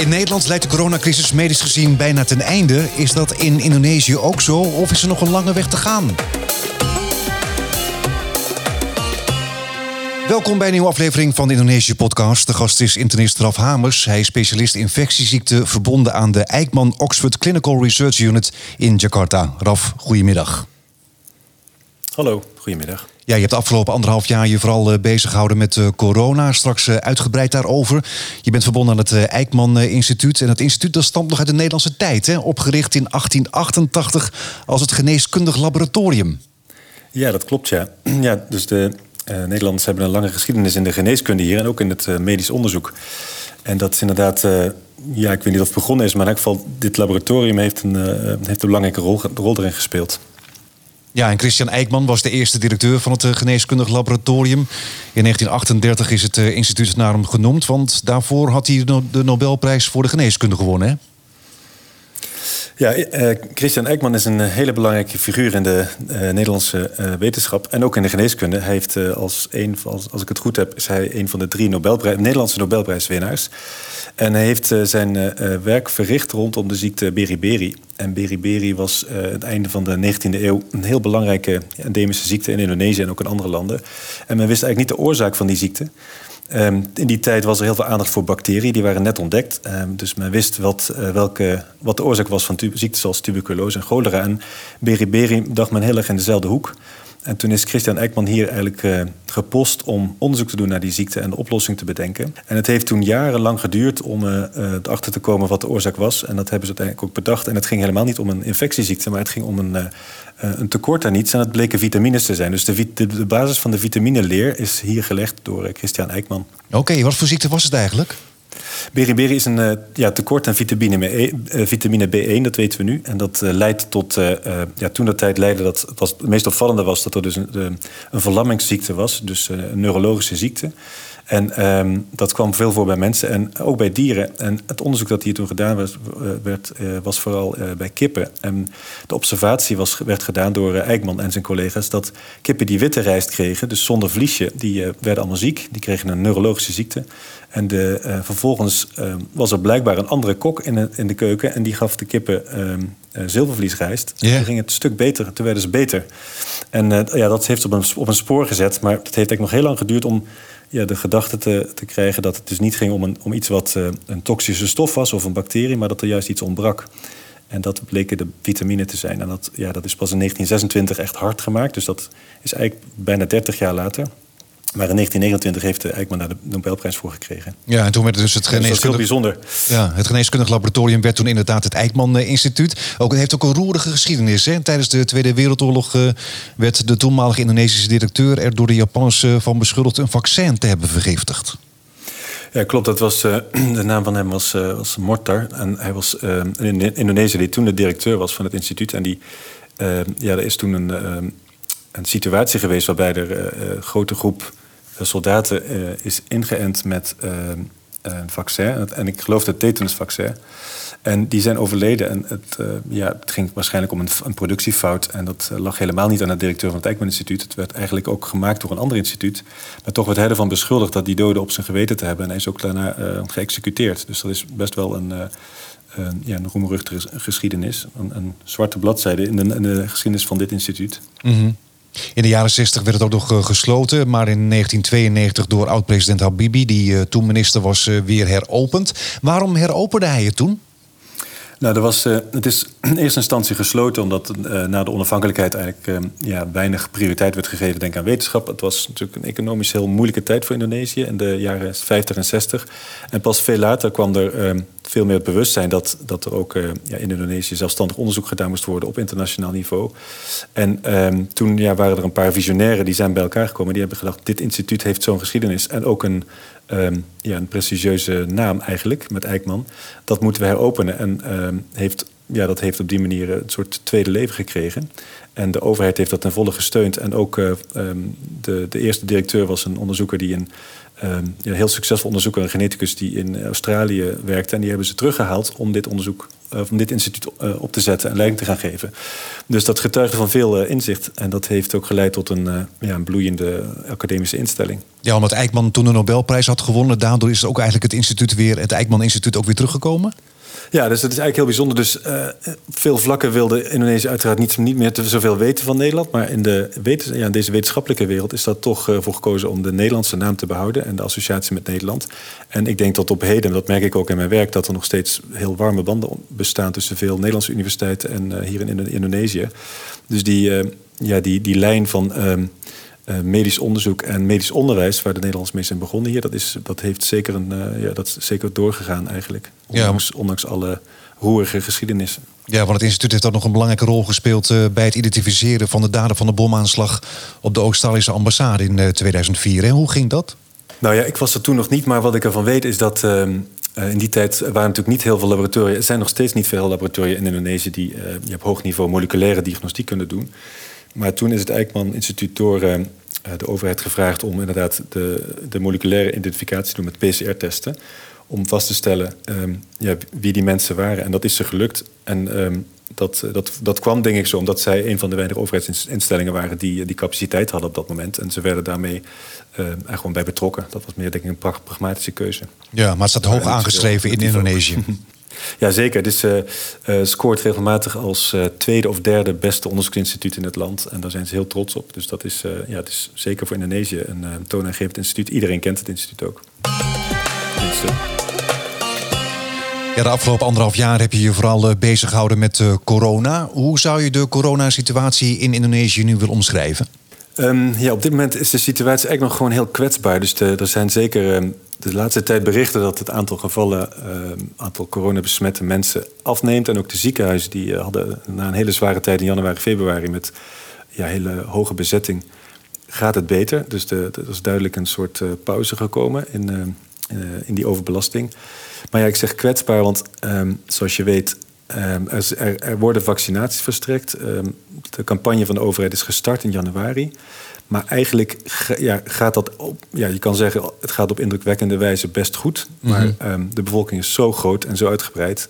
In Nederland lijkt de coronacrisis medisch gezien bijna ten einde. Is dat in Indonesië ook zo of is er nog een lange weg te gaan? Welkom bij een nieuwe aflevering van de Indonesië podcast. De gast is internist Raf Hamers. Hij is specialist infectieziekten verbonden aan de Eijkman Oxford Clinical Research Unit in Jakarta. Raf, goedemiddag. Hallo, goedemiddag. Ja, je hebt de afgelopen anderhalf jaar je vooral eh, bezig gehouden met uh, corona. Straks uh, uitgebreid daarover. Je bent verbonden aan het Eijkman Instituut. En dat instituut dat stamt nog uit de Nederlandse tijd. Hè? Opgericht in 1888 als het geneeskundig laboratorium. Ja, dat klopt, ja. ja dus de Nederlanders hebben een lange geschiedenis in de geneeskunde hier... en ook in het medisch onderzoek. En dat is inderdaad... ja, ik weet niet of het begonnen is... maar in elk geval, dit laboratorium heeft een, heeft een belangrijke rol, rol erin gespeeld. Ja, en Christian Eijkman was de eerste directeur van het eh, geneeskundig laboratorium. In 1938 is het eh, instituut naar hem genoemd, want daarvoor had hij de Nobelprijs voor de geneeskunde gewonnen. Hè? Ja, uh, Christian Eijkman is een hele belangrijke figuur in de uh, Nederlandse wetenschap en ook in de geneeskunde. Hij heeft als een, als, als ik het goed heb, is hij een van de drie Nederlandse Nobelprijswinnaars. En hij heeft zijn werk verricht rondom de ziekte beriberi. En beriberi was het einde van de 19e eeuw een heel belangrijke endemische ziekte in Indonesië en ook in andere landen. En men wist eigenlijk niet de oorzaak van die ziekte. Um, in die tijd was er heel veel aandacht voor bacteriën, die waren net ontdekt. Um, dus men wist wat, uh, welke, wat de oorzaak was van ziektes zoals tuberculose en cholera. En beriberi dacht men heel erg in dezelfde hoek. En toen is Christian Eijkman hier eigenlijk uh, gepost om onderzoek te doen naar die ziekte en de oplossing te bedenken. En het heeft toen jarenlang geduurd om uh, erachter te komen wat de oorzaak was. En dat hebben ze uiteindelijk ook bedacht. En het ging helemaal niet om een infectieziekte, maar het ging om een, een tekort aan iets. En dat bleken vitamines te zijn. Dus de, basis van de vitamineleer is hier gelegd door Christian Eijkman. Oké, wat voor ziekte was het eigenlijk? Beriberi is een uh, ja, tekort aan vitamine, e, uh, vitamine B1, dat weten we nu. En dat uh, leidt tot, ja, toen dat tijd leidde dat, het, was, het meest opvallende was dat er dus een, een verlammingsziekte was, dus een neurologische ziekte. En um, dat kwam veel voor bij mensen en ook bij dieren. En het onderzoek dat hier toen gedaan werd, werd was vooral bij kippen. En de observatie was, werd gedaan door Eijkman en zijn collega's... dat kippen die witte rijst kregen, dus zonder vliesje... die werden allemaal ziek, die kregen een neurologische ziekte. En de, uh, vervolgens uh, was er blijkbaar een andere kok in in de keuken... en die gaf de kippen uh, zilvervliesrijst. Yeah. Toen ging het een stuk beter, toen werden ze beter. En ja, dat heeft op een, op een spoor gezet. Maar het heeft eigenlijk nog heel lang geduurd om ja, de gedachte te, te krijgen... dat het dus niet ging om, een, om iets wat een toxische stof was of een bacterie... maar dat er juist iets ontbrak. En dat bleken de vitamine te zijn. En dat, ja, dat is pas in 1926 echt hard gemaakt. Dus dat is eigenlijk bijna 30 jaar later... Maar in 1929 heeft Eijkman daar de Nobelprijs voor gekregen. Ja, en toen werd dus het geneeskundig... heel bijzonder. Ja, het geneeskundig laboratorium werd toen inderdaad het Eijkman Instituut. Ook, het heeft ook een roerige geschiedenis. Hè? Tijdens de Tweede Wereldoorlog uh, werd de toenmalige Indonesische directeur... er door de Japanners uh, van beschuldigd een vaccin te hebben vergiftigd. Ja, klopt. Dat was, uh, de naam van hem was, was Mortar. En hij was in Indonesië die toen de directeur was van het instituut. En die, ja, er is toen een een situatie geweest waarbij er een grote groep soldaten uh, is ingeënt met uh, een vaccin. En ik geloof het tetanusvaccin. En die zijn overleden. En het, ja, het ging waarschijnlijk om een, een, productiefout. En dat lag helemaal niet aan de directeur van het Eijkman Instituut. Het werd eigenlijk ook gemaakt door een ander instituut. Maar toch werd hij ervan beschuldigd dat die doden op zijn geweten te hebben. En hij is ook daarna geëxecuteerd. Dus dat is best wel een... Uh, ja, een roemruchtige geschiedenis. Een, een, zwarte bladzijde in de, geschiedenis van dit instituut. Mm. In de jaren 60 werd het ook nog gesloten, maar in 1992 door oud-president Habibi, die uh, toen minister was, uh, weer heropend. Waarom heropende hij het toen? Nou, er was, uh, het is in eerste instantie gesloten omdat uh, na de onafhankelijkheid eigenlijk uh, ja, weinig prioriteit werd gegeven denk aan wetenschap. Het was natuurlijk een economisch heel moeilijke tijd voor Indonesië in de jaren 50 en 60. En pas veel later kwam er veel meer het bewustzijn dat, dat er ook ja, in Indonesië zelfstandig onderzoek gedaan moest worden op internationaal niveau. En um, toen ja, waren er een paar visionairen die zijn bij elkaar gekomen. Die hebben gedacht, dit instituut heeft zo'n geschiedenis en ook een um, ja, een prestigieuze naam eigenlijk, met Eijkman. Dat moeten we heropenen. En um, heeft, ja, dat heeft op die manier een soort tweede leven gekregen. En de overheid heeft dat ten volle gesteund. En ook uh, um, de, de eerste directeur was een onderzoeker die een heel succesvol onderzoeker, een geneticus die in Australië werkte. En die hebben ze teruggehaald om dit onderzoek om dit instituut op te zetten en leiding te gaan geven. Dus dat getuigde van veel inzicht. En dat heeft ook geleid tot een, ja, een bloeiende academische instelling. Ja, omdat Eijkman toen de Nobelprijs had gewonnen, daardoor is ook eigenlijk het instituut weer, het Eijkman Instituut ook weer teruggekomen? Ja, dus dat is eigenlijk heel bijzonder. Dus uh, veel vlakken wilde Indonesië uiteraard niet, niet meer te zoveel weten van Nederland. Maar in, de ja, in deze wetenschappelijke wereld is dat toch uh, voor gekozen om de Nederlandse naam te behouden en de associatie met Nederland. En ik denk dat op heden, en dat merk ik ook in mijn werk, dat er nog steeds heel warme banden bestaan tussen veel Nederlandse universiteiten en uh, hier in Indonesië. Dus die, ja, die, die lijn van. Ehm, uh, medisch onderzoek en medisch onderwijs, waar de Nederlanders mee zijn begonnen hier, dat, is, dat heeft zeker, een, uh, ja, dat is zeker doorgegaan eigenlijk. Ondanks, ja. ondanks alle roerige geschiedenissen. Ja, want het instituut heeft ook nog een belangrijke rol gespeeld uh, bij het identificeren van de daden van de bomaanslag op de Australische ambassade in 2004. En hoe ging dat? Nou ja, ik was er toen nog niet, maar wat ik ervan weet is dat. Ehm, in die tijd waren natuurlijk niet heel veel laboratoria. Er zijn nog steeds niet veel laboratoria in Indonesië die op hoog niveau moleculaire diagnostiek kunnen doen. Maar toen is het Eijkman Instituut door uh, de overheid gevraagd om inderdaad de, de moleculaire identificatie te doen met PCR-testen. Om vast te stellen um, ja, wie die mensen waren. En dat is ze gelukt. En um, dat, dat, dat kwam denk ik zo omdat zij een van de weinige overheidsinstellingen waren die die capaciteit hadden op dat moment. En ze werden daarmee uh, er gewoon bij betrokken. Dat was meer denk ik een pragmatische keuze. Ja, maar het staat hoog aangeschreven in Indonesië. Ja, zeker. Het is, uh, uh, scoort regelmatig als uh, tweede of derde beste onderzoeksinstituut in het land. En daar zijn ze heel trots op. Dus dat is, ja, het is zeker voor Indonesië een toonaangevend instituut. Iedereen kent het instituut ook. Dus, ja, de afgelopen anderhalf jaar heb je je vooral bezig gehouden met corona. Hoe zou je de coronasituatie in Indonesië nu willen omschrijven? Um, ja, op dit moment is de situatie eigenlijk nog gewoon heel kwetsbaar. Dus de, er zijn zeker um, de laatste tijd berichten dat het aantal gevallen, uh, aantal coronabesmette mensen afneemt. En ook de ziekenhuizen die uh, hadden na een hele zware tijd in januari, februari met ja, hele hoge bezetting, gaat het beter. Dus de, er is duidelijk een soort uh, pauze gekomen in, in die overbelasting. Maar ja, ik zeg kwetsbaar, want um, zoals je weet Um, er, er, worden vaccinaties verstrekt. Um, de campagne van de overheid is gestart in januari. Maar eigenlijk ja, gaat dat op, ja, je kan zeggen, het gaat op indrukwekkende wijze best goed. Maar mm -hmm. um, de bevolking is zo groot en zo uitgebreid.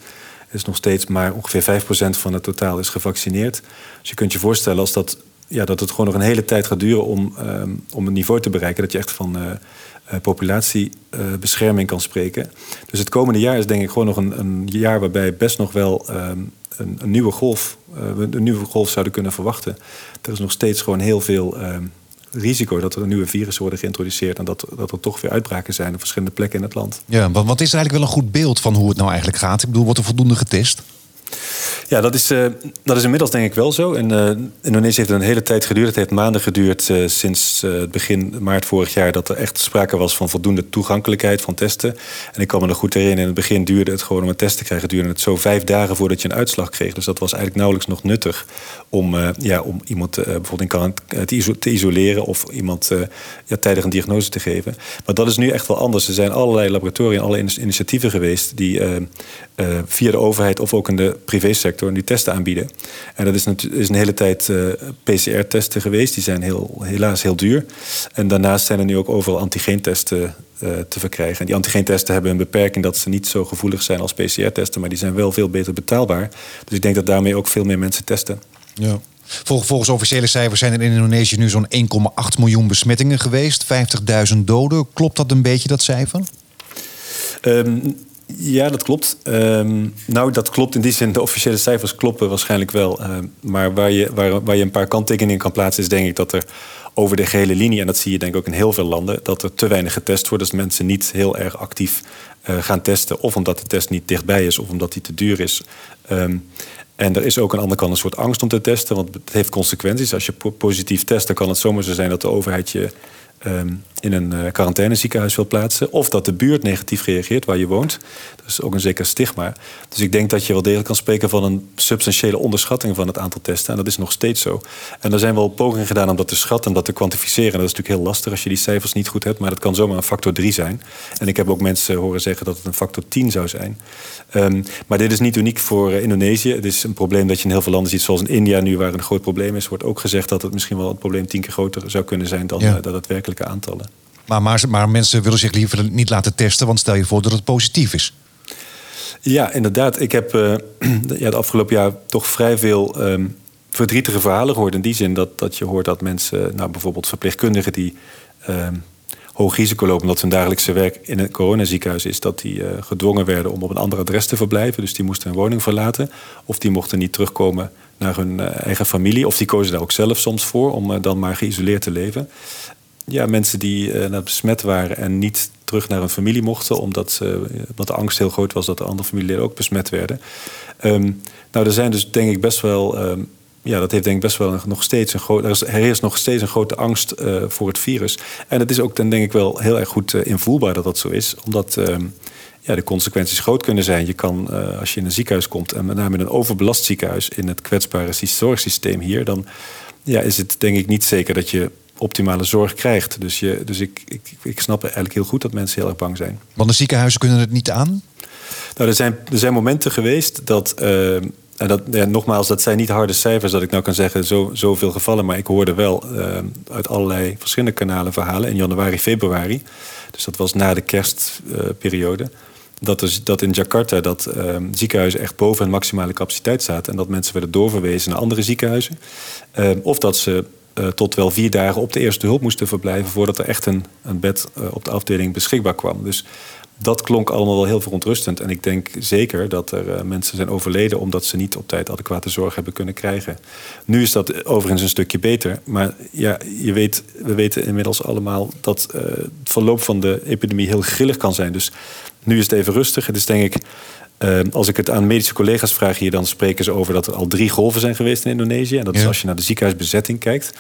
Er is nog steeds maar ongeveer 5% van het totaal is gevaccineerd. Dus je kunt je voorstellen als dat, ja, dat het gewoon nog een hele tijd gaat duren om, om een niveau te bereiken. Dat je echt van uh, populatiebescherming kan spreken. Dus het komende jaar is denk ik gewoon nog een, een jaar waarbij best nog wel um, een, een, nieuwe golf, uh, een nieuwe golf zouden kunnen verwachten. Er is nog steeds gewoon heel veel risico dat er nieuwe virussen worden geïntroduceerd en dat, dat er toch weer uitbraken zijn op verschillende plekken in het land. Ja, want wat is eigenlijk wel een goed beeld van hoe het nou eigenlijk gaat? Ik bedoel, wordt er voldoende getest? Ja, dat is, uh, dat is inmiddels denk ik wel zo. En, uh, Indonesië heeft een hele tijd geduurd. Het heeft maanden geduurd uh, sinds begin maart vorig jaar... dat er echt sprake was van voldoende toegankelijkheid van testen. En ik kan me nog goed herinneren, in het begin duurde het gewoon om een test te krijgen... duurde het zo vijf dagen voordat je een uitslag kreeg. Dus dat was eigenlijk nauwelijks nog nuttig om, ja, om iemand bijvoorbeeld in te, te, isoleren... of iemand ja, tijdig een diagnose te geven. Maar dat is nu echt wel anders. Er zijn allerlei laboratoria, alle initiatieven geweest... die via de overheid of ook in de privésector die testen aanbieden. En dat is, is een hele tijd uh, eh, PCR-testen geweest. Die zijn heel, helaas heel duur. En daarnaast zijn er nu ook overal antigeentesten uh, te verkrijgen. En die antigeentesten hebben een beperking dat ze niet zo gevoelig zijn als PCR-testen, maar die zijn wel veel beter betaalbaar. Dus ik denk dat daarmee ook veel meer mensen testen. Ja. Volgens officiële cijfers zijn er in Indonesië nu zo'n 1,8 miljoen besmettingen geweest, 50.000 doden. Klopt dat een beetje, dat cijfer? Um, ja, dat klopt. Um, nou, dat klopt in die zin. De officiële cijfers kloppen waarschijnlijk wel. Uh, maar waar je, waar, waar je een paar kanttekeningen kan plaatsen, is denk ik dat er over de gehele linie, en dat zie je denk ik ook in heel veel landen, dat er te weinig getest wordt. Dus mensen niet heel erg actief uh, gaan testen. Of omdat de test niet dichtbij is, of omdat die te duur is. Um, en er is ook aan de andere kant een soort angst om te testen, want het heeft consequenties. Als je positief test, dan kan het zomaar zo zijn dat de overheid je in een uh, quarantaineziekenhuis wil plaatsen. Of dat de buurt negatief reageert waar je woont. Dat is ook een zeker stigma. Dus ik denk dat je wel degelijk kan spreken van een substantiële onderschatting van het aantal testen. En dat is nog steeds zo. En er zijn wel pogingen gedaan om dat te schatten, om dat te kwantificeren. dat is natuurlijk heel lastig als je die cijfers niet goed hebt. Maar dat kan zomaar een factor 3 zijn. En ik heb ook mensen horen zeggen dat het een factor 10 zou zijn. Um, maar dit is niet uniek voor uh, Indonesië. Het is een probleem dat je in heel veel landen ziet, zoals in India nu, waar een groot probleem is. Wordt ook gezegd dat het misschien wel een probleem tien keer groter zou kunnen zijn dan ja. uh, dat het werkelijke aantallen. Maar, maar, mensen willen zich liever niet laten testen, want stel je voor dat het positief is. Ja, inderdaad. Ik heb uh, ja, het afgelopen jaar toch vrij veel um, verdrietige verhalen gehoord. In die zin dat, dat je hoort dat mensen, nou, bijvoorbeeld verpleegkundigen die um, hoog risico lopen omdat hun dagelijkse werk in een coronaziekenhuis is, dat die uh, gedwongen werden om op een ander adres te verblijven. Dus die moesten hun woning verlaten. Of die mochten niet terugkomen naar hun eigen familie. Of die kozen daar ook zelf soms voor om dan maar geïsoleerd te leven. Ja, mensen die besmet waren en niet terug naar hun familie mochten, omdat, ze, omdat de angst heel groot was dat de andere familieleden ook besmet werden. Um, nou, er zijn dus denk ik best wel um, ja, dat heeft denk ik best wel nog steeds een groot. Er, is, nog steeds een grote angst uh, voor het virus. En het is ook dan denk ik wel heel erg goed invoelbaar dat dat zo is. Omdat uh, ja, de consequenties groot kunnen zijn. Je kan, als je in een ziekenhuis komt, en met name in een overbelast ziekenhuis in het kwetsbare zorgsysteem hier, dan ja, is het denk ik niet zeker dat je optimale zorg krijgt. Dus, je, dus ik, ik, ik snap eigenlijk heel goed dat mensen heel erg bang zijn. Want de ziekenhuizen kunnen het niet aan? Nou, er zijn, er zijn momenten geweest dat en dat, ja, nogmaals, dat zijn niet harde cijfers dat ik nou kan zeggen, zo, zoveel gevallen. Maar ik hoorde wel uh, uit allerlei verschillende kanalen verhalen in januari, februari. Dus dat was na de kerstperiode. Uh, dat, dus, dat in Jakarta dat uh, ziekenhuizen echt boven hun maximale capaciteit zaten. En dat mensen werden doorverwezen naar andere ziekenhuizen. of dat ze tot wel vier dagen op de eerste hulp moesten verblijven voordat er echt een, een bed op de afdeling beschikbaar kwam. Dus dat klonk allemaal wel heel verontrustend. En ik denk zeker dat er uh, mensen zijn overleden omdat ze niet op tijd adequate zorg hebben kunnen krijgen. Nu is dat overigens een stukje beter. Maar ja, je weet, we weten inmiddels allemaal dat het verloop van de epidemie heel grillig kan zijn. Dus nu is het even rustig. Het is denk ik uh, als ik het aan medische collega's vraag hier, dan spreken ze over dat er al drie golven zijn geweest in Indonesië. En dat is als je naar de ziekenhuisbezetting kijkt.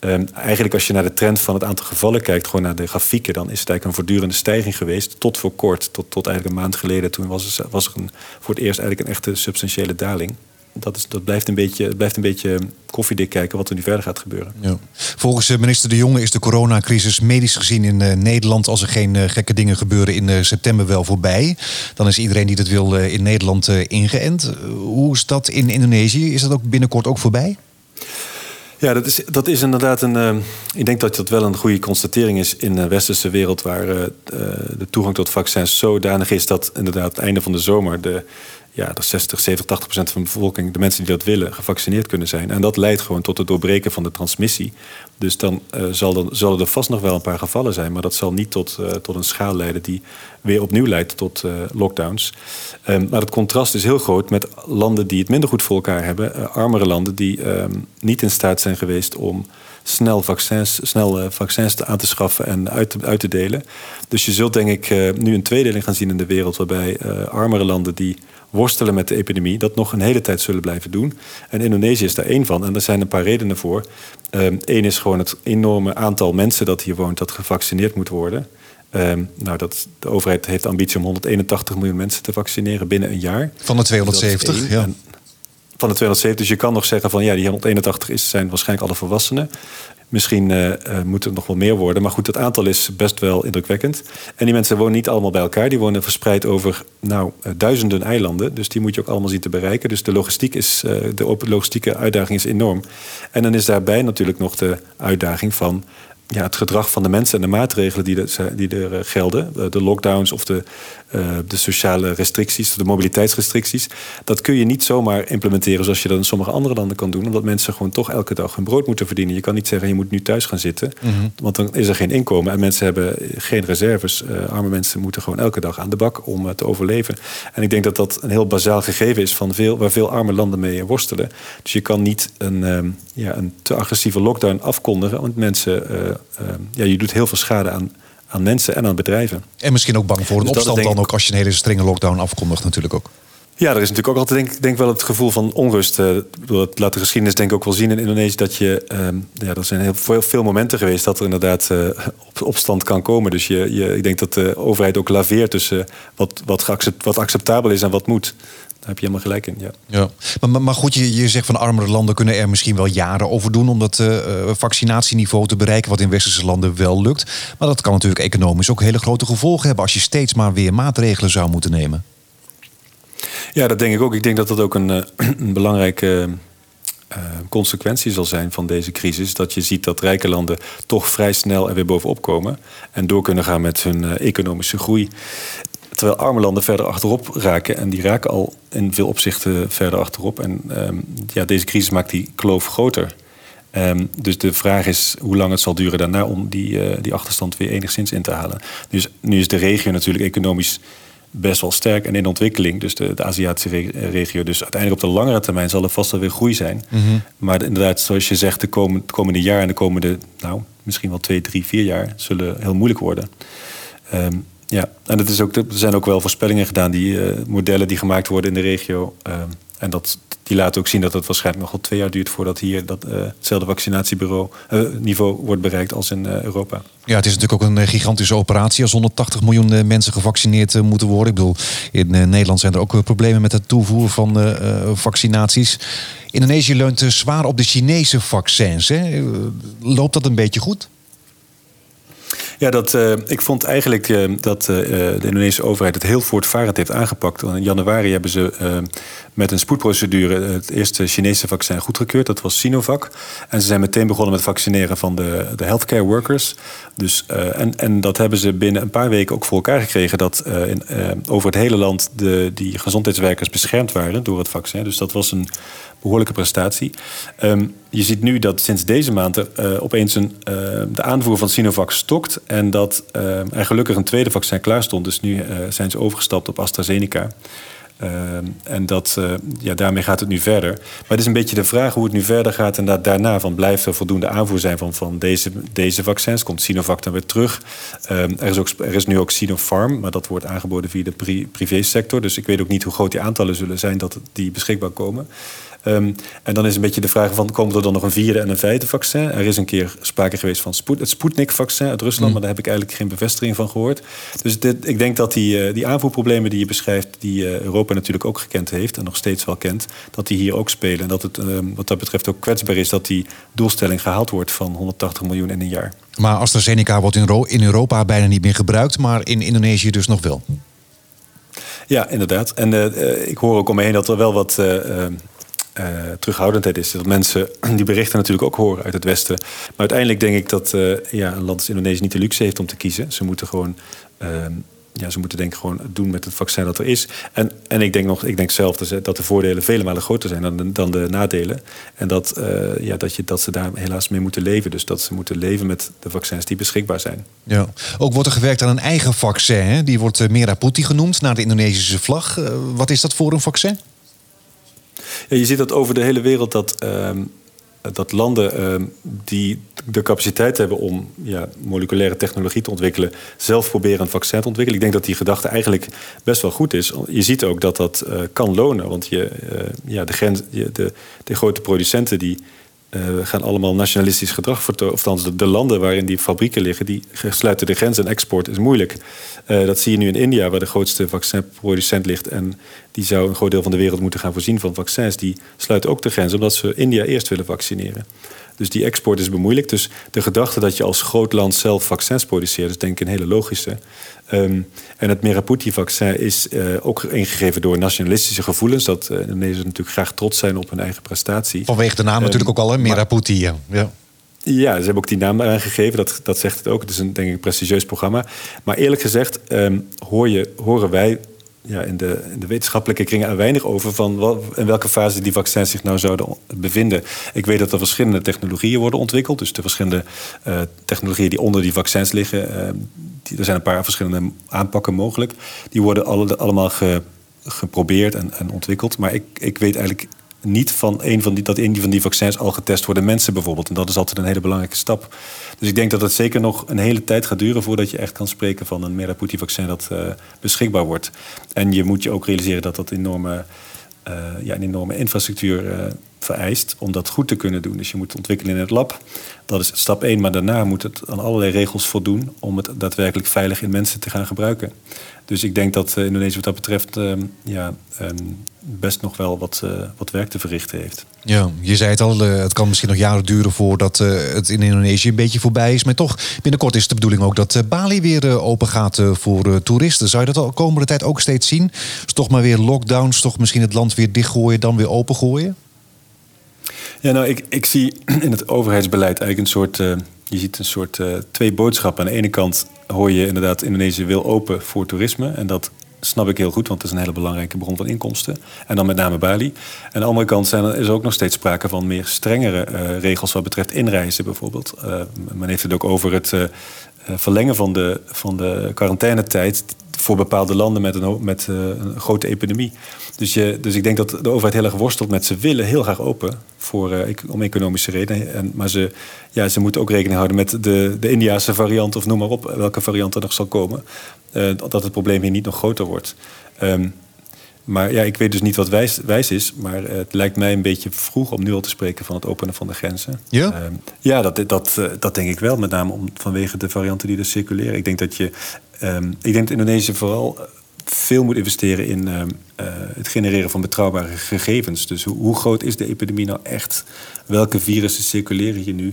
Uh, eigenlijk als je naar de trend van het aantal gevallen kijkt, gewoon naar de grafieken, dan is het eigenlijk een voortdurende stijging geweest. Tot voor kort, tot, tot eigenlijk een maand geleden. Toen was, er, was er een, voor het eerst eigenlijk een echte substantiële daling dat, is, dat blijft, een beetje, blijft een beetje koffiedik kijken wat er nu verder gaat gebeuren. Ja. Volgens eh, minister De Jonge is de coronacrisis medisch gezien in uh, Nederland, als er geen uh, gekke dingen gebeuren, in september wel voorbij. Dan is iedereen die dat wil in Nederland ingeënt. hoe is dat in Indonesië? Is dat ook binnenkort ook voorbij? Ja, dat is, dat is inderdaad een. Uh, ik denk dat dat wel een goede constatering is in de westerse wereld, waar uh, de toegang tot vaccins zodanig is dat inderdaad het einde van de zomer de ja, dat 60, 70, 80 procent van de bevolking, de mensen die dat willen, gevaccineerd kunnen zijn. En dat leidt gewoon tot het doorbreken van de transmissie. Dus dan uh, zal er, zullen er vast nog wel een paar gevallen zijn, maar dat zal niet tot, uh, tot een schaal leiden die weer opnieuw leidt tot uh, lockdowns. Um, maar het contrast is heel groot met landen die het minder goed voor elkaar hebben, armere landen die um, niet in staat zijn geweest om snel vaccins, snel vaccins aan te schaffen en uit te, uit te delen. Dus je zult denk ik nu een tweedeling gaan zien in de wereld, waarbij armere landen die worstelen met de epidemie, dat nog een hele tijd zullen blijven doen. En Indonesië is daar één van. En er zijn een paar redenen voor. Eén um, is gewoon het enorme aantal mensen dat hier woont, dat gevaccineerd moet worden. Um, nou, dat, de overheid heeft de ambitie om 181 miljoen mensen te vaccineren binnen een jaar. Van de 270, dus ja. En van de 270, dus je kan nog zeggen van ja, die 181 is, zijn waarschijnlijk alle volwassenen. Misschien uh, moet het nog wel meer worden. Maar goed, het aantal is best wel indrukwekkend. En die mensen wonen niet allemaal bij elkaar. Die wonen verspreid over nou, uh, duizenden eilanden. Dus die moet je ook allemaal zien te bereiken. Dus de, logistiek is, de logistieke uitdaging is enorm. En dan is daarbij natuurlijk nog de uitdaging van ja, het gedrag van de mensen en de maatregelen die, de, die er eh, gelden, eh, de lockdowns of de, uh, de sociale restricties, de mobiliteitsrestricties, dat kun je niet zomaar implementeren zoals je dat in sommige andere landen kan doen, omdat mensen gewoon toch elke dag hun brood moeten verdienen. Je kan niet zeggen je moet nu thuis gaan zitten, mm -hmm. want dan is er geen inkomen en mensen hebben geen reserves. Arme mensen moeten gewoon elke dag aan de bak om te overleven. En ik denk dat dat een heel bazaal gegeven is van veel, waar veel arme landen mee worstelen. Dus je kan niet een, um, ja, een te agressieve lockdown afkondigen, want mensen ja, je doet heel veel schade aan, aan mensen en aan bedrijven. En misschien ook bang voor een dus opstand dan ook als je een hele strenge lockdown afkondigt natuurlijk ook. Ja, er is natuurlijk ook altijd denk, denk wel het gevoel van onrust. Uh, dat laat de geschiedenis denk ik ook wel zien in Indonesië dat je, uh, ja, er zijn heel veel, veel momenten geweest dat er inderdaad uh, op, opstand kan komen. Dus je, je, ik denk dat de overheid ook laveert tussen wat, wat, wat acceptabel is en wat moet. Daar heb je helemaal gelijk in, ja. ja. Maar, maar goed, je, je zegt van armere landen kunnen er misschien wel jaren over doen... om dat uh, vaccinatieniveau te bereiken, wat in westerse landen wel lukt. Maar dat kan natuurlijk economisch ook hele grote gevolgen hebben... als je steeds maar weer maatregelen zou moeten nemen. Ja, dat denk ik ook. Ik denk dat dat ook een, uh, een belangrijke... Uh, consequentie zal zijn van deze crisis. Dat je ziet dat rijke landen toch vrij snel er weer bovenop komen. En door kunnen gaan met hun uh, economische groei. Terwijl arme landen verder achterop raken. En die raken al in veel opzichten verder achterop. En ehm, ja, deze crisis maakt die kloof groter. Um, dus de vraag is hoe lang het zal duren daarna om die, uh, die achterstand weer enigszins in te halen. Dus nu is de regio natuurlijk economisch best wel sterk en in ontwikkeling. Dus de, de Aziatische regio. Dus uiteindelijk op de langere termijn zal er vast wel weer groei zijn. Mm -hmm. Maar inderdaad, zoals je zegt, de komende, komende jaar en de komende, nou, misschien wel twee, drie, vier jaar zullen heel moeilijk worden. Um, ja, en het is ook, er zijn ook wel voorspellingen gedaan, die uh, modellen die gemaakt worden in de regio. Um, en dat, die laten ook zien dat het waarschijnlijk nog wel twee jaar duurt voordat hier dat, uh, hetzelfde vaccinatiebureau niveau wordt bereikt als in Europa. Ja, het is natuurlijk ook een gigantische operatie als 180 miljoen mensen gevaccineerd moeten worden. Ik bedoel, in Nederland zijn er ook problemen met het toevoeren van vaccinaties. Indonesië leunt zwaar op de Chinese vaccins. Hè? Loopt dat een beetje goed? Ja, dat, uh, ik vond eigenlijk uh, dat uh, de Indonesische overheid het heel voortvarend heeft aangepakt. In januari hebben ze met een spoedprocedure het eerste Chinese vaccin goedgekeurd. Dat was Sinovac. En ze zijn meteen begonnen met vaccineren van de, de healthcare workers. Dus, en, en dat hebben ze binnen een paar weken ook voor elkaar gekregen. Dat in, over het hele land de, die gezondheidswerkers beschermd waren door het vaccin. Dus dat was een behoorlijke prestatie. Um, je ziet nu dat sinds deze maand uh, opeens een, uh, de aanvoer van Sinovac stokt. En dat uh, er gelukkig een tweede vaccin klaar stond. Dus nu zijn ze overgestapt op AstraZeneca. Ehm, en dat, ja, daarmee gaat het nu verder. Maar het is een beetje de vraag hoe het nu verder gaat. En dat daarna van blijft er voldoende aanvoer zijn van, van deze, deze vaccins. Komt Sinovac dan weer terug. Er, is ook, er is nu ook Sinopharm, maar dat wordt aangeboden via de pri privésector. Dus ik weet ook niet hoe groot die aantallen zullen zijn dat die beschikbaar komen. Um, en dan is een beetje de vraag van, komen er dan nog een vierde en een vijfde vaccin? Er is een keer sprake geweest van Sput het Sputnik-vaccin uit Rusland... Mm. maar daar heb ik eigenlijk geen bevestiging van gehoord. Dus dit, ik denk dat die, uh, die aanvoerproblemen die je beschrijft... die uh, Europa natuurlijk ook gekend heeft en nog steeds wel kent... dat die hier ook spelen. En dat het um, wat dat betreft ook kwetsbaar is... dat die doelstelling gehaald wordt van 180 miljoen in een jaar. Maar AstraZeneca wordt in, in Europa bijna niet meer gebruikt... maar in Indonesië dus nog wel. Ja, inderdaad. En uh, ik hoor ook om me heen dat er wel wat uh, terughoudendheid is. Dat mensen die berichten natuurlijk ook horen uit het Westen. Maar uiteindelijk denk ik dat uh, ja, een land als Indonesië niet de luxe heeft om te kiezen. Ze moeten gewoon. Uh, ja, ze moeten denk ik gewoon doen met het vaccin dat er is. En, en ik denk nog, ik denk zelf dat de voordelen vele malen groter zijn dan de, dan de nadelen. En dat, ja, dat, je, dat ze daar helaas mee moeten leven. Dus dat ze moeten leven met de vaccins die beschikbaar zijn. Ja. Ook wordt er gewerkt aan een eigen vaccin. Die wordt Meraputi genoemd, naar de Indonesische vlag. wat is dat voor een vaccin? Je ziet dat over de hele wereld dat, uh, dat landen uh, die de capaciteit hebben om ja, moleculaire technologie te ontwikkelen, zelf proberen een vaccin te ontwikkelen. Ik denk dat die gedachte eigenlijk best wel goed is. Je ziet ook dat dat uh, kan lonen, want je, uh, ja, de, de, de grote producenten die uh, gaan allemaal nationalistisch gedrag vertonen. Of de, de, landen waarin die fabrieken liggen, die sluiten de grens en export is moeilijk. Uh, dat zie je nu in India, waar de grootste vaccinproducent ligt. En die zou een groot deel van de wereld moeten gaan voorzien van vaccins. Die sluiten ook de grens, omdat ze India eerst willen vaccineren. Dus die export is bemoeilijkt. Dus de gedachte dat je als groot land zelf vaccins produceert, is denk ik een hele logische. Um, en het Meraputi-vaccin is uh, ook ingegeven door nationalistische gevoelens. Dat uh, Indonesiërs natuurlijk graag trots zijn op hun eigen prestatie. Vanwege de naam um, natuurlijk ook al, hè? Meraputi. Ja. ja. Ja, ze hebben ook die naam aangegeven. Dat, dat zegt het ook. Het is een denk ik prestigieus programma. Maar eerlijk gezegd um, hoor je, horen wij ja, in, de, in de wetenschappelijke kringen er weinig over van wat, in welke fase die vaccins zich nou zouden bevinden. Ik weet dat er verschillende technologieën worden ontwikkeld. Dus de verschillende uh, technologieën die onder die vaccins liggen. Die, er zijn een paar verschillende aanpakken mogelijk. Die worden alle, allemaal ge, geprobeerd en, en ontwikkeld. Maar ik, ik weet eigenlijk niet van een van die, dat een van die vaccins al getest worden mensen bijvoorbeeld. En dat is altijd een hele belangrijke stap. Dus ik denk dat het zeker nog een hele tijd gaat duren voordat je echt kan spreken van een Meraputi-vaccin dat uh, beschikbaar wordt. En je moet je ook realiseren dat dat enorme, uh, ja, een enorme infrastructuur uh, vereist om dat goed te kunnen doen. Dus je moet ontwikkelen in het lab. Dat is stap 1, maar daarna moet het aan allerlei regels voldoen om het daadwerkelijk veilig in mensen te gaan gebruiken. Dus ik denk dat Indonesië wat dat betreft ja, um, best nog wel wat, uh, wat werk te verrichten heeft. Ja, je zei het al, uh, het kan misschien nog jaren duren voordat het in Indonesië een beetje voorbij is. Maar toch, binnenkort is de bedoeling ook dat Bali weer open gaat voor toeristen. Zou je dat de komende tijd ook steeds zien? Dus toch maar weer lockdowns, toch misschien het land weer dichtgooien, dan weer opengooien? Ja, nou, ik, ik zie in het overheidsbeleid eigenlijk een soort je ziet een soort uh, twee boodschappen. Aan de ene kant hoor je inderdaad, Indonesië wil open voor toerisme. En dat snap ik heel goed, want het is een hele belangrijke bron van inkomsten. En dan met name Bali. En aan de andere kant zijn er, is ook nog steeds sprake van meer strengere uh, regels wat betreft inreizen bijvoorbeeld. Men heeft het ook over het verlengen van de, van de quarantainetijd voor bepaalde landen met een, met, een grote epidemie. Dus, dus ik denk dat de overheid heel erg worstelt met ze willen heel graag open voor, om economische redenen. En, maar ze, ja, ze moeten ook rekening houden met de, de Indiase variant of noem maar op welke variant er nog zal komen. dat het probleem hier niet nog groter wordt. Um, maar ja, ik weet dus niet wat wijs, wijs is. Maar het lijkt mij een beetje vroeg om nu al te spreken van het openen van de grenzen. Ja, uh, ja dat, dat, uh, dat denk ik wel. Met name om, vanwege de varianten die er circuleren. Ik denk dat je. Um, ik denk dat Indonesië vooral veel moet investeren in uh, het genereren van betrouwbare gegevens. Dus hoe, hoe, groot is de epidemie nou echt? Welke virussen circuleren hier nu?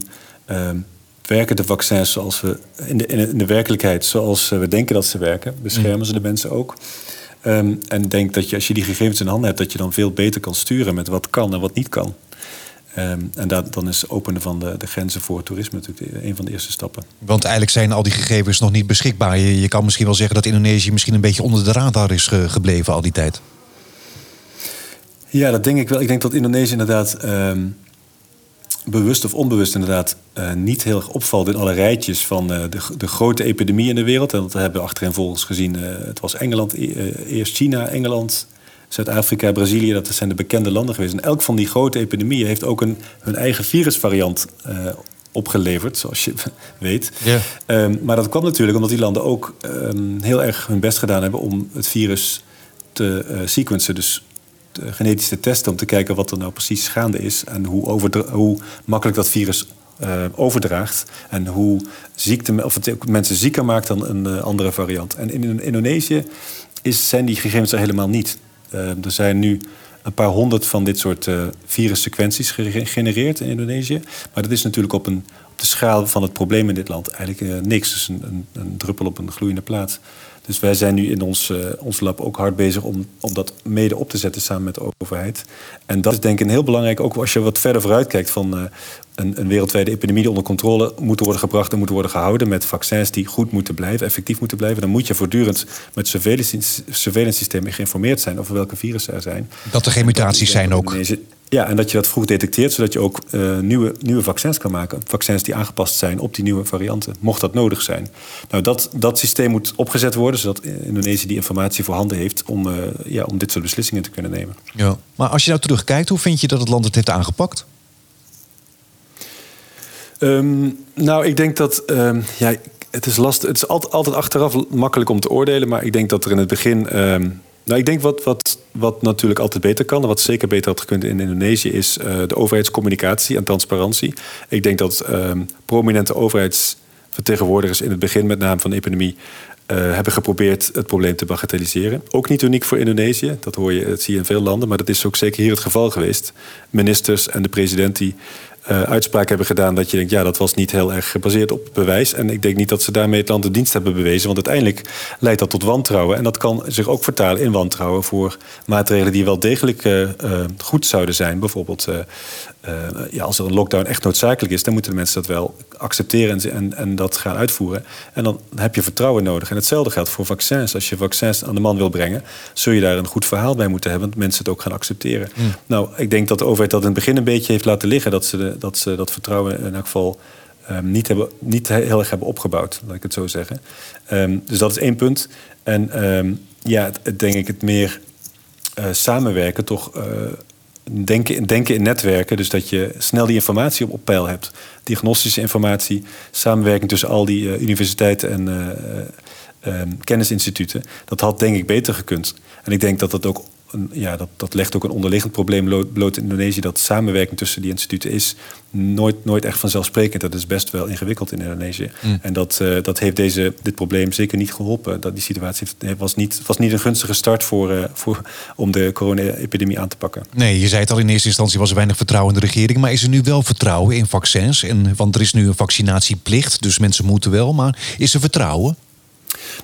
Werken de vaccins zoals we in de, in de werkelijkheid, zoals we denken dat ze werken? Beschermen ze de mensen ook? Um, en denk dat je, als je die gegevens in handen hebt, dat je dan veel beter kan sturen met wat kan en wat niet kan. Um, en dat, dan is openen van de, de, grenzen voor toerisme natuurlijk een van de eerste stappen. Want eigenlijk zijn al die gegevens nog niet beschikbaar. Je, je kan misschien wel zeggen dat Indonesië misschien een beetje onder de radar is ge, gebleven al die tijd. Ja, dat denk ik wel. Ik denk dat Indonesië inderdaad um, bewust of onbewust inderdaad uh, niet heel erg opvalt in alle rijtjes van uh, de, de, grote epidemie in de wereld. En dat hebben we achterin volgens gezien. Uh, het was Engeland, eerst China, Engeland, Zuid-Afrika, Brazilië. Dat zijn de bekende landen geweest. En elk van die grote epidemieën heeft ook een, hun eigen virusvariant opgeleverd, zoals je weet. Yeah. Um, maar dat kwam natuurlijk omdat die landen ook um, heel erg hun best gedaan hebben om het virus te sequencen. Dus genetische testen om te kijken wat er nou precies gaande is en hoe, hoe makkelijk dat virus uh, overdraagt en hoe ziekte, of het mensen zieker maakt dan een uh, andere variant. En in Indonesië is, zijn die gegevens er helemaal niet. Er zijn nu een paar honderd van dit soort virussequenties gegenereerd in Indonesië. Maar dat is natuurlijk op, een, de schaal van het probleem in dit land eigenlijk niks. Dus een, een, een druppel op een gloeiende plaat. Dus wij zijn nu in ons, uh, ons lab ook hard bezig om, om dat mede op te zetten samen met de overheid. En dat is denk ik een heel belangrijk, ook als je wat verder vooruit kijkt van uh, een, een, wereldwijde epidemie die onder controle moet worden gebracht en moet worden gehouden met vaccins die goed moeten blijven, effectief moeten blijven. Dan moet je voortdurend met surveillance, surveillance systemen geïnformeerd zijn over welke virussen er zijn. Dat er geen mutaties zijn ook. Ja, en dat je dat vroeg detecteert, zodat je ook uh, nieuwe, nieuwe vaccins kan maken. Vaccins die aangepast zijn op die nieuwe varianten, mocht dat nodig zijn. Nou, dat, dat systeem moet opgezet worden, zodat Indonesië die informatie voorhanden heeft om, uh, ja, om dit soort beslissingen te kunnen nemen. Ja. Maar als je nou terugkijkt, hoe vind je dat het land het heeft aangepakt? Um, nou, ik denk dat. Um, ja, het is lastig. Het is altijd, altijd achteraf makkelijk om te oordelen, maar ik denk dat er in het begin. Um, nou, ik denk wat, wat, wat natuurlijk altijd beter kan, en wat zeker beter had gekund in Indonesië, is uh, de overheidscommunicatie en transparantie. Ik denk dat prominente overheidsvertegenwoordigers in het begin, met name van de epidemie, uh, hebben geprobeerd het probleem te bagatelliseren. Ook niet uniek voor Indonesië, dat, hoor je, dat zie je in veel landen, maar dat is ook zeker hier het geval geweest. Ministers en de president die uh, uitspraak hebben gedaan dat je denkt, ja, dat was niet heel erg gebaseerd op bewijs. En ik denk niet dat ze daarmee het land de dienst hebben bewezen, want uiteindelijk leidt dat tot wantrouwen. En dat kan zich ook vertalen in wantrouwen voor maatregelen die wel degelijk uh, uh, goed zouden zijn. Bijvoorbeeld, ja, als er een lockdown echt noodzakelijk is, dan moeten de mensen dat wel accepteren en, en, en dat gaan uitvoeren. En dan heb je vertrouwen nodig. En hetzelfde geldt voor vaccins. Als je vaccins aan de man wil brengen, zul je daar een goed verhaal bij moeten hebben, dat mensen het ook gaan accepteren. Mm. Nou, ik denk dat de overheid dat in het begin een beetje heeft laten liggen, dat ze de dat ze dat vertrouwen in elk geval um, niet, hebben, niet heel erg hebben opgebouwd, laat ik het zo zeggen. Um, dus dat is één punt. En um, ja, denk ik het meer uh, samenwerken, toch uh, denken, denken in netwerken. Dus dat je snel die informatie op, peil hebt. Diagnostische informatie, samenwerking tussen al die universiteiten en kennisinstituten. Dat had denk ik beter gekund. En ik denk dat dat ook ja, dat, dat legt ook een onderliggend probleem bloot in Indonesië. Dat samenwerking tussen die instituten is nooit, nooit echt vanzelfsprekend. Dat is best wel ingewikkeld in Indonesië. Mm. En dat, uh, dat heeft deze, dit probleem zeker niet geholpen. Dat die situatie was niet, was niet een gunstige start voor, uh, voor, om de corona-epidemie aan te pakken. Nee, je zei het al in eerste instantie was er weinig vertrouwen in de regering. Maar is er nu wel vertrouwen in vaccins? En, want er is nu een vaccinatieplicht, dus mensen moeten wel. Maar is er vertrouwen?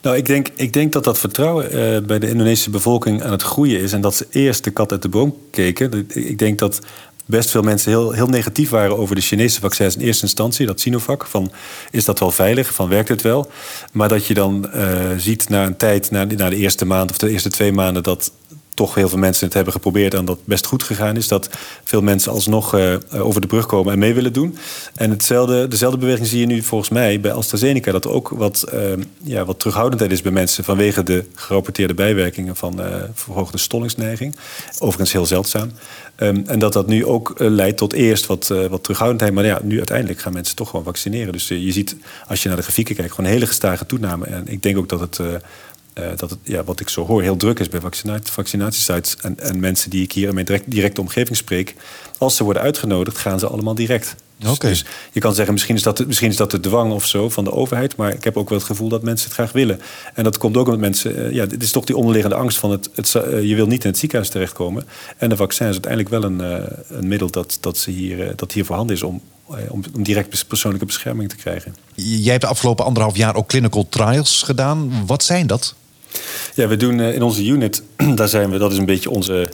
Nou, ik denk, ik denk dat dat vertrouwen uh, bij de Indonesische bevolking aan het groeien is. En dat ze eerst de kat uit de boom keken. Ik denk dat best veel mensen heel, heel negatief waren over de Chinese vaccins in eerste instantie, dat Sinovac. Van is dat wel veilig? Van werkt het wel? Maar dat je dan ziet na een tijd, na, na de eerste maand of de eerste twee maanden, dat toch heel veel mensen het hebben geprobeerd en dat best goed gegaan is. Dat veel mensen alsnog uh, over de brug komen en mee willen doen. En hetzelfde, dezelfde beweging zie je nu volgens mij bij AstraZeneca. Dat ook wat, uh, ja, wat terughoudendheid is bij mensen vanwege de gerapporteerde bijwerkingen van uh, verhoogde stollingsneiging. Overigens heel zeldzaam. Um, en dat dat nu ook leidt tot eerst wat, wat terughoudendheid. Maar ja, nu uiteindelijk gaan mensen toch gewoon vaccineren. Dus je ziet, als je naar de grafieken kijkt, gewoon een hele gestage toename. En ik denk ook dat het uh, dat het, ja, wat ik zo hoor, heel druk is bij vaccinatiesites. En, en mensen die ik hier in mijn direct, directe omgeving spreek, als ze worden uitgenodigd, gaan ze allemaal direct. Dus, dus, je kan zeggen, misschien is, dat, misschien is dat de dwang of zo van de overheid. Maar ik heb ook wel het gevoel dat mensen het graag willen. En dat komt ook omdat mensen. Uh, ja, dit is toch die onderliggende angst van het. het uh, je wil niet in het ziekenhuis terechtkomen. En de vaccin is uiteindelijk wel een, uh, een middel dat, dat, ze hier, dat hier voorhanden is om, om, om direct persoonlijke bescherming te krijgen. Jij hebt de afgelopen anderhalf jaar ook clinical trials gedaan. Wat zijn dat? Ja, we doen eh, in onze unit, daar zijn we, dat is een beetje onze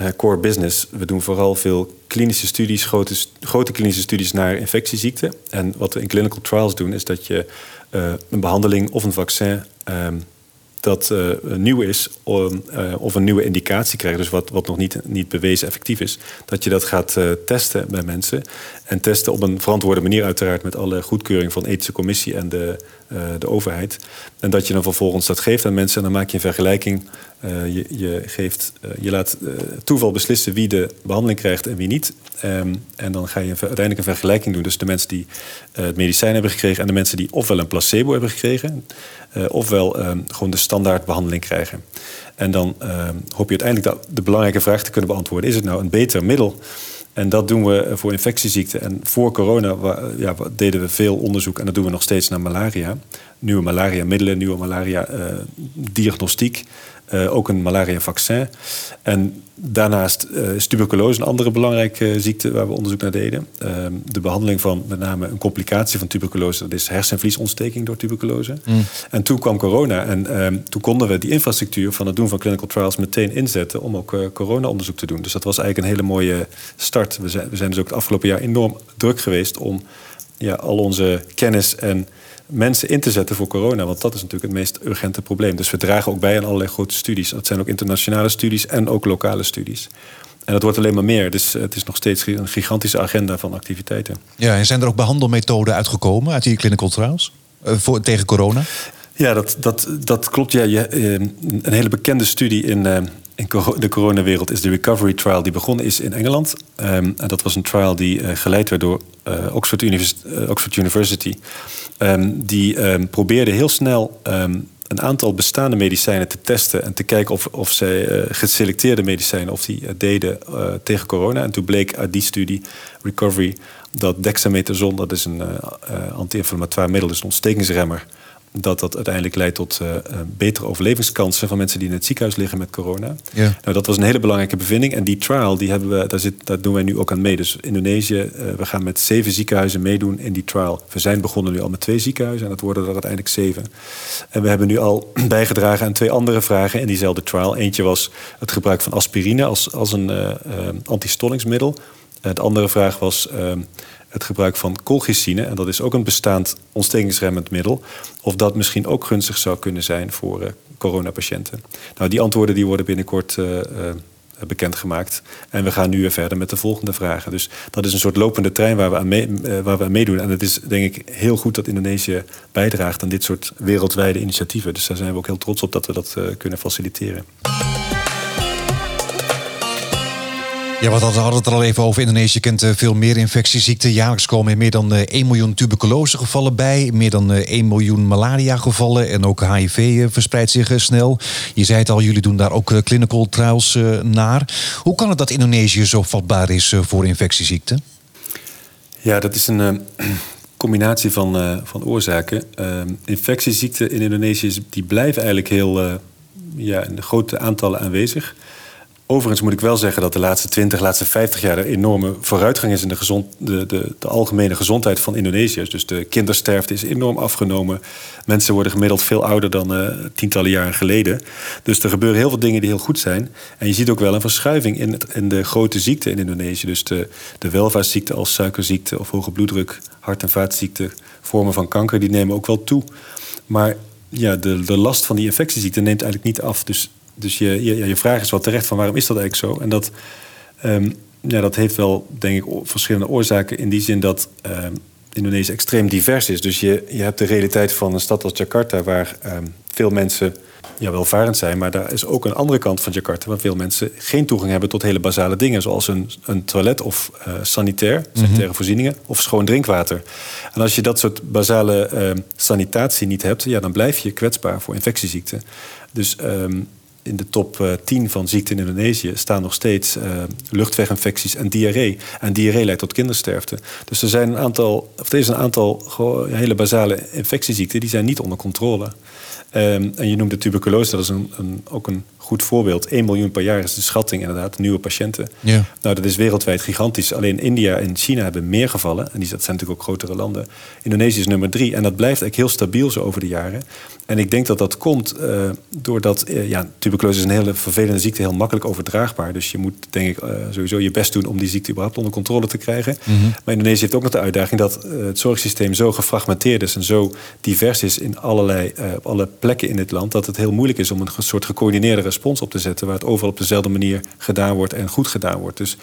uh, core business. We doen vooral veel klinische studies, grote, grote klinische studies naar infectieziekten. En wat we in clinical trials doen, is dat je uh, een behandeling of een vaccin um, dat uh, nieuw is uh, of een nieuwe indicatie krijgt, dus wat, wat nog niet, niet bewezen effectief is, dat je dat gaat uh, testen bij mensen. En testen op een verantwoorde manier, uiteraard met alle goedkeuring van de ethische commissie en de, de overheid. En dat je dan vervolgens dat geeft aan mensen en dan maak je een vergelijking. je, je, geeft, je laat toeval beslissen wie de behandeling krijgt en wie niet. Um, en dan ga je uiteindelijk een vergelijking doen. Dus de mensen die het medicijn hebben gekregen en de mensen die ofwel een placebo hebben gekregen. Ofwel uh, gewoon de standaardbehandeling krijgen. En dan uh, hoop je uiteindelijk de, de belangrijke vraag te kunnen beantwoorden: is het nou een beter middel? En dat doen we voor infectieziekten. En voor corona ja, deden we veel onderzoek en dat doen we nog steeds naar malaria. Nieuwe malaria-middelen, nieuwe malaria-diagnostiek. Uh, ook een malaria-vaccin. En daarnaast uh, is tuberculose een andere belangrijke ziekte waar we onderzoek naar deden. Uh, de behandeling van met name een complicatie van tuberculose, dat is hersenvliesontsteking door tuberculose. Mm. En toen kwam corona en ehm, toen konden we die infrastructuur van het doen van clinical trials meteen inzetten om ook corona-onderzoek te doen. Dus dat was eigenlijk een hele mooie start. We zijn, we zijn dus ook het afgelopen jaar enorm druk geweest om ja, al onze kennis en mensen in te zetten voor corona. Want dat is natuurlijk het meest urgente probleem. Dus we dragen ook bij aan allerlei grote studies. Dat zijn ook internationale studies en ook lokale studies. En dat wordt alleen maar meer. Dus het is nog steeds een gigantische agenda van activiteiten. Ja, en zijn er ook behandelmethoden uitgekomen uit die clinical trials? Uh, voor, tegen corona? Ja, dat, dat, dat klopt. Ja, je, eh, een hele bekende studie in, in de coronawereld is de Recovery Trial, die begonnen is in Engeland. Um, en dat was een trial die uh, geleid werd door Oxford, Univers Oxford University. Um, die um, probeerde heel snel een aantal bestaande medicijnen te testen en te kijken of, of zij geselecteerde medicijnen of die deden tegen corona. En toen bleek uit die studie Recovery dat dexamethason, dat is een anti-inflammatoire middel, dus een ontstekingsremmer, dat dat uiteindelijk leidt tot uh, betere overlevingskansen van mensen die in het ziekenhuis liggen met corona. Ja. Nou, dat was een hele belangrijke bevinding. En die trial, die hebben we, daar, zit, daar doen wij nu ook aan mee. Dus Indonesië, uh, we gaan met zeven ziekenhuizen meedoen in die trial. We zijn begonnen nu al met twee ziekenhuizen en dat worden er uiteindelijk zeven. En we hebben nu al bijgedragen aan twee andere vragen in diezelfde trial. Eentje was het gebruik van aspirine als, als een uh, antistollingsmiddel. De andere vraag was ehm, het gebruik van colchicine, en dat is ook een bestaand ontstekingsremmend middel, of dat misschien ook gunstig zou kunnen zijn voor uh, coronapatiënten. Nou, die antwoorden die worden binnenkort uh, uh, bekendgemaakt. En we gaan nu weer verder met de volgende vragen. Dus dat is een soort lopende trein waar we aan, mee, waar we aan meedoen. En het is denk ik heel goed dat Indonesië bijdraagt aan dit soort wereldwijde initiatieven. Dus daar zijn we ook heel trots op dat we dat kunnen faciliteren. Ja, we hadden het er al even over. Indonesië kent eh, veel meer infectieziekten. Jaarlijks komen er meer dan 1 eh, miljoen tuberculosegevallen bij. Meer dan 1 eh, miljoen malaria-gevallen. En ook HIV verspreidt zich snel. Je zei het al, jullie doen daar ook clinical trials naar. Hoe kan het dat Indonesië zo vatbaar is voor infectieziekten? Ja, dat is een combinatie van, van oorzaken. infectieziekten in Indonesië die blijven eigenlijk heel ja, in grote aantallen aanwezig. Overigens moet ik wel zeggen dat de laatste 20, laatste 50 jaar er enorme vooruitgang is in de, gezond, de, de, de algemene gezondheid van Indonesiërs. Dus de kindersterfte is enorm afgenomen. Mensen worden gemiddeld veel ouder dan uh, tientallen jaren geleden. Dus er gebeuren heel veel dingen die heel goed zijn. En je ziet ook wel een verschuiving in, in de grote ziekten in Indonesië. Dus de, de welvaartsziekten als suikerziekte of hoge bloeddruk, hart- en vaatziekten, vormen van kanker, die nemen ook wel toe. Maar ja, de, de last van die infectieziekte neemt eigenlijk niet af. Dus dus je, je, je vraag is wel terecht van waarom is dat eigenlijk zo? En dat, um, ja, dat heeft wel, denk ik, verschillende oorzaken. In die zin dat um, Indonesië extreem divers is. Dus je, je hebt de realiteit van een stad als Jakarta... waar um, veel mensen ja, welvarend zijn. Maar daar is ook een andere kant van Jakarta... waar veel mensen geen toegang hebben tot hele basale dingen... zoals een, een toilet of uh, sanitair, mhm. sanitaire mm voorzieningen... of schoon drinkwater. En als je dat soort basale uh, sanitatie niet hebt... Ja, dan blijf je kwetsbaar voor infectieziekten. Dus... Um, in de top 10 eh, van ziekten in Indonesië staan nog steeds uh, luchtweginfecties en diarree. En diarree leidt tot kindersterfte. Dus er zijn een aantal, of er is een aantal hele basale infectieziekten die zijn niet onder controle. Um, en je noemde tuberculose, dat is een, ook een goed voorbeeld. 1 miljoen per jaar is de schatting inderdaad, nieuwe patiënten. Ja. Nou, dat is wereldwijd gigantisch. Alleen India en China hebben meer gevallen. En die, dat zijn natuurlijk ook grotere landen. Indonesië is nummer drie. En dat blijft eigenlijk heel stabiel zo over de jaren. En ik denk dat dat komt uh, doordat... Uh, ja, tuberculose is een hele vervelende ziekte, heel makkelijk overdraagbaar. Dus je moet denk ik uh, sowieso je best doen om die ziekte überhaupt onder controle te krijgen. Mm -hmm. Maar Indonesië heeft ook nog de uitdaging dat het zorgsysteem zo gefragmenteerd is... en zo divers is in allerlei, op alle plekken in dit land... dat het heel moeilijk is om een soort gecoördineerde respons op te zetten... waar het overal op dezelfde manier gedaan wordt en goed gedaan wordt. Dus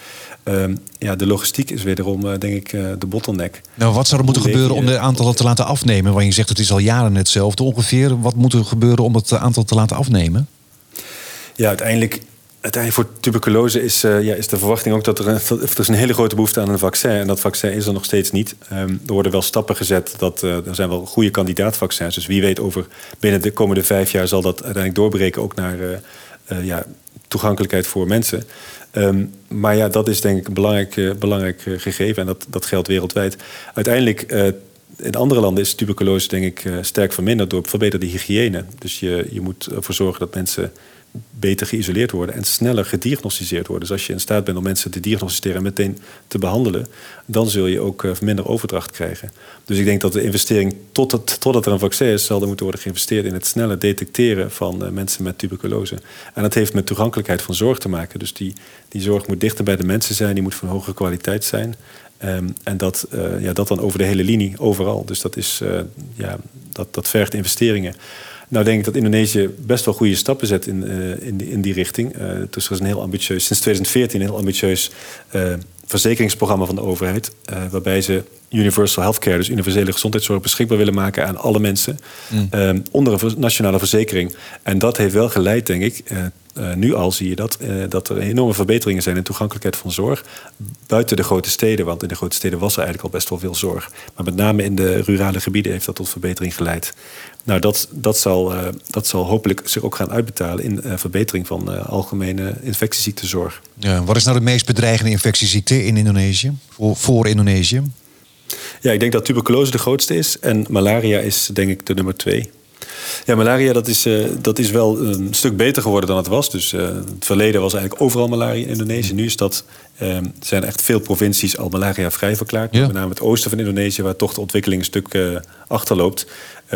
um, ja, de logistiek is wederom, uh, denk ik, uh, de bottleneck. Nou, wat zou er moeten gebeuren om de aantallen te laten afnemen? Want je zegt het is al jaren hetzelfde ongeveer. Wat moet er gebeuren om het aantal te laten afnemen? Ja, uiteindelijk uiteindelijk voor tuberculose is, uh, ja, is de verwachting ook dat er, een, is een hele grote behoefte aan een vaccin. En dat vaccin is er nog steeds niet. Um, er worden wel stappen gezet. Dat, uh, er zijn wel goede kandidaatvaccins. Dus wie weet over binnen de komende vijf jaar zal dat uiteindelijk doorbreken ook naar uh, ja, toegankelijkheid voor mensen. Um, maar ja, dat is denk ik een belangrijk, belangrijk gegeven. En dat, dat geldt wereldwijd. Uiteindelijk in andere landen is tuberculose denk ik sterk verminderd door verbeterde hygiëne. Dus je, je moet ervoor zorgen dat mensen beter geïsoleerd worden en sneller gediagnosticeerd worden. Dus als je in staat bent om mensen te diagnosticeren en meteen te behandelen, dan zul je ook uh, minder overdracht krijgen. Dus ik denk dat de investering tot het, totdat er een vaccin is, zal er moeten worden geïnvesteerd in het snelle detecteren van uh, mensen met tuberculose. En dat heeft met toegankelijkheid van zorg te maken. Dus die, die zorg moet dichter bij de mensen zijn, die moet van hogere kwaliteit zijn. Um, en dat, uh, ja, dat dan over de hele linie, overal. Dus dat, is, ja, dat, dat vergt investeringen. Nou denk ik dat Indonesië best wel goede stappen zet in, uh, in, die, in die richting. Uh, dus er is een heel ambitieus, sinds 2014 een heel ambitieus uh, verzekeringsprogramma van de overheid. waarbij ze universal healthcare, dus universele gezondheidszorg, beschikbaar willen maken aan alle mensen. Mm. onder een nationale verzekering. En dat heeft wel geleid, denk ik, uh, nu al zie je dat, uh, dat er enorme verbeteringen zijn in toegankelijkheid van zorg. Buiten de grote steden, want in de grote steden was er eigenlijk al best wel veel zorg. Maar met name in de rurale gebieden heeft dat tot verbetering geleid. Nou, dat, dat, zal, uh, dat zal hopelijk zich ook gaan uitbetalen in verbetering van algemene infectieziektezorg. Ja, wat is nou de meest bedreigende infectieziekte in Indonesië? Voor, voor Indonesië? Ja, ik denk dat tuberculose de grootste is. En malaria is denk ik de nummer twee. Ja, malaria dat is, uh, dat is wel een stuk beter geworden dan het was. Dus uh, het verleden was eigenlijk overal malaria in Indonesië. Nu is dat, uh, zijn echt veel provincies al malaria vrij verklaard. Ja. Met name het oosten van Indonesië, waar toch de ontwikkeling een stuk achterloopt.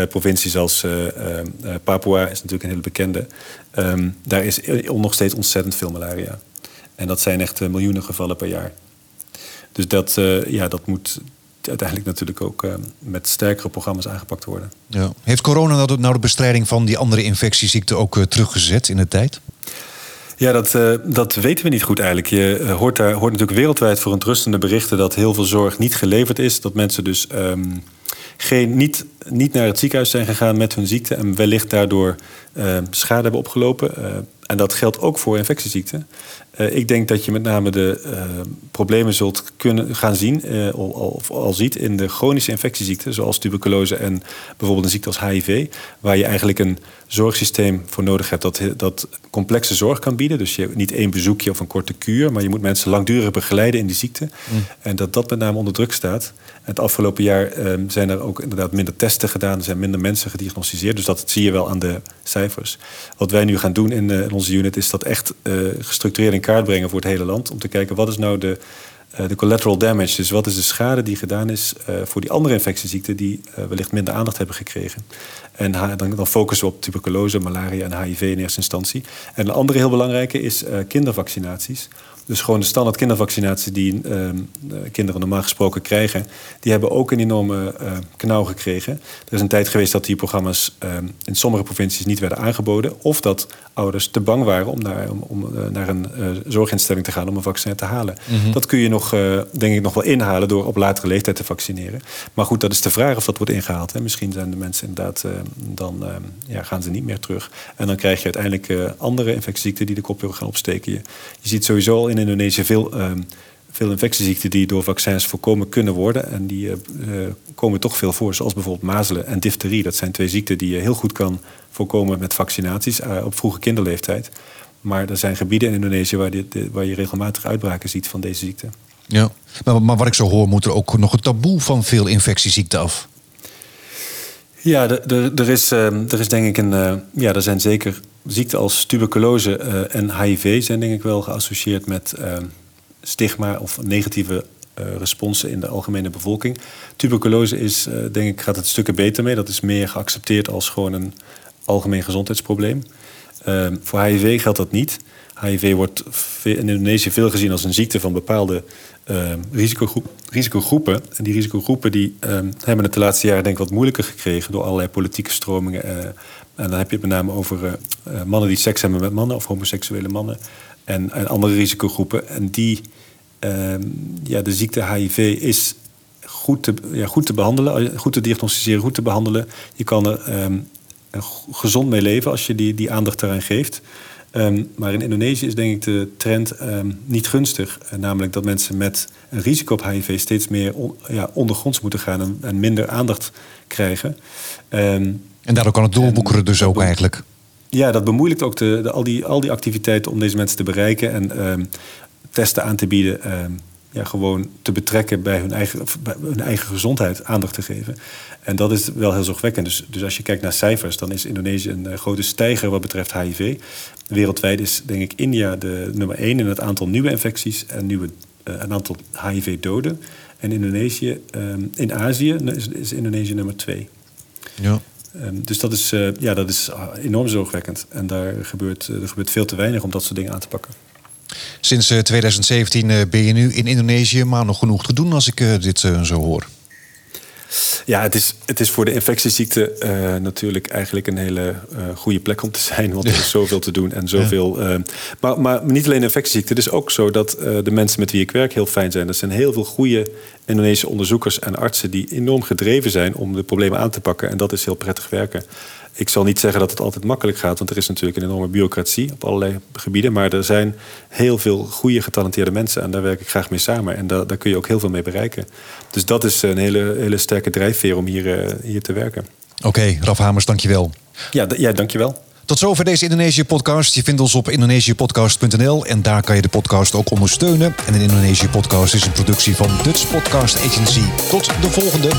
provincies als Papua is natuurlijk een hele bekende. Um, daar is nog steeds ontzettend veel malaria. En dat zijn echt miljoenen gevallen per jaar. Dus dat, ja, dat moet uiteindelijk natuurlijk ook uh, met sterkere programma's aangepakt worden. Ja. Heeft corona nou de, nou de bestrijding van die andere infectieziekten ook uh, teruggezet in de tijd? Ja, dat, uh, dat weten we niet goed eigenlijk. Je hoort, daar, hoort natuurlijk wereldwijd voor ontrustende berichten dat heel veel zorg niet geleverd is. Dat mensen dus um, geen, niet, niet naar het ziekenhuis zijn gegaan met hun ziekte en wellicht daardoor schade hebben opgelopen. en dat geldt ook voor infectieziekten. Uh, ik denk dat je met name de uh, problemen zult kunnen gaan zien, uh, al, of al ziet, in de chronische infectieziekten, zoals tuberculose en bijvoorbeeld een ziekte als HIV, waar je eigenlijk een zorgsysteem voor nodig hebt dat, dat complexe zorg kan bieden. Dus je hebt niet één bezoekje of een korte kuur, maar je moet mensen langdurig begeleiden in die ziekte. Mm. En dat dat met name onder druk staat. Het afgelopen jaar ehm, zijn er ook inderdaad minder testen gedaan, er zijn minder mensen gediagnosticeerd, dus dat zie je wel aan de cijfers. Wat wij nu gaan doen in, in onze unit is dat echt gestructureerd in kaart brengen voor het hele land. Om te kijken wat is nou de, de collateral damage. Dus wat is de schade die gedaan is voor die andere infectieziekten die wellicht minder aandacht hebben gekregen. En dan, dan focussen we op tuberculose, malaria en HIV in eerste instantie. En een andere heel belangrijke is kindervaccinaties. Dus gewoon de standaard kindervaccinatie die ehm, kinderen normaal gesproken krijgen, die hebben ook een enorme uh, knauw gekregen. Er is een tijd geweest dat die programma's ehm, in sommige provincies niet werden aangeboden, of dat ouders te bang waren om naar, om, om eh, naar een zorginstelling te gaan om een vaccin te halen. Mhm. Dat kun je nog, denk ik, nog wel inhalen door op latere leeftijd te vaccineren. Maar goed, dat is de vraag of dat wordt ingehaald. Hè. Misschien zijn de mensen inderdaad, dan ja, gaan ze niet meer terug. En dan krijg je uiteindelijk andere infectieziekten die de kop gaan opsteken. Je, je ziet sowieso al in Indonesië veel, um, veel infectieziekten die door vaccins voorkomen kunnen worden. En die uh, komen toch veel voor, zoals bijvoorbeeld mazelen en difterie. Dat zijn twee ziekten die je heel goed kan voorkomen met vaccinaties uh, op vroege kinderleeftijd. Maar er zijn gebieden in Indonesië waar, dit, waar je regelmatig uitbraken ziet van deze ziekte. Ja, maar, maar wat ik zo hoor, moet er ook nog een taboe van veel infectieziekten af. Ja, er is, ehm, er is denk ik een. ja, er zijn zeker ziekten als tuberculose uh, en HIV zijn denk ik wel geassocieerd met uh, stigma of negatieve uh, responsen in de algemene bevolking. Tuberculose is, denk ik, gaat het stukken beter mee. Dat is meer geaccepteerd als gewoon een algemeen gezondheidsprobleem. Ehm, voor HIV geldt dat niet. HIV wordt in Indonesië veel gezien als een ziekte van bepaalde ehm, risicogroep, risicogroepen. En die risicogroepen die, hebben het de laatste jaren denk ik wat moeilijker gekregen door allerlei politieke stromingen, en dan heb je het met name over uh, mannen die seks hebben met mannen of homoseksuele mannen. En, andere risicogroepen. En die, ja, de ziekte HIV is goed te, ja, goed te behandelen, goed te diagnosticeren, goed te behandelen. Je kan er gezond mee leven als je die, die aandacht eraan geeft. Um, maar in Indonesië is denk ik de trend um, niet gunstig. Uh, namelijk dat mensen met een risico op HIV steeds meer on, ja, ondergronds moeten gaan en, en minder aandacht krijgen. Um, en daardoor kan het doorboekeren dus ook eigenlijk. Ja, dat bemoeilijkt ook de, de, al, die, al die activiteiten om deze mensen te bereiken en testen aan te bieden. Ja, gewoon te betrekken bij hun, eigen, bij hun eigen gezondheid aandacht te geven. En dat is wel heel zorgwekkend. Dus, dus als je kijkt naar cijfers, dan is Indonesië een uh, grote stijger wat betreft HIV. Wereldwijd is denk ik India de nummer één in het aantal nieuwe infecties en nieuwe, uh, een aantal HIV-doden. En Indonesië, um, in Azië is, is Indonesië nummer twee. Ja. Um, dus dat is, uh, ja, dat is enorm zorgwekkend. En daar gebeurt, er gebeurt veel te weinig om dat soort dingen aan te pakken. Sinds 2017 uh, ben je nu in Indonesië, maar nog genoeg te doen als ik uh, dit zo hoor. Ja, het is, het is voor de infectieziekte uh, natuurlijk eigenlijk een hele uh, goede plek om te zijn. Want er is zoveel te doen en zoveel. Ja. Uh, maar, maar niet alleen infectieziekte. Het is ook zo dat de mensen met wie ik werk heel fijn zijn. Er zijn heel veel goede Indonesische onderzoekers en artsen die enorm gedreven zijn om de problemen aan te pakken. En dat is heel prettig werken ik zal niet zeggen dat het altijd makkelijk gaat, want er is natuurlijk een enorme bureaucratie op allerlei gebieden. Maar er zijn heel veel goede, getalenteerde mensen en daar werk ik graag mee samen. En daar, daar kun je ook heel veel mee bereiken. Dus dat is een hele, hele sterke drijfveer om hier, uh, hier te werken. Oké, okay, Raf Hamers, dankjewel. Ja, ja, dankjewel. Tot zover deze Indonesië-podcast. Je vindt ons op indonesiëpodcast.nl en daar kan je de podcast ook ondersteunen. En een Indonesië-podcast is een productie van Dutch Podcast Agency. Tot de volgende.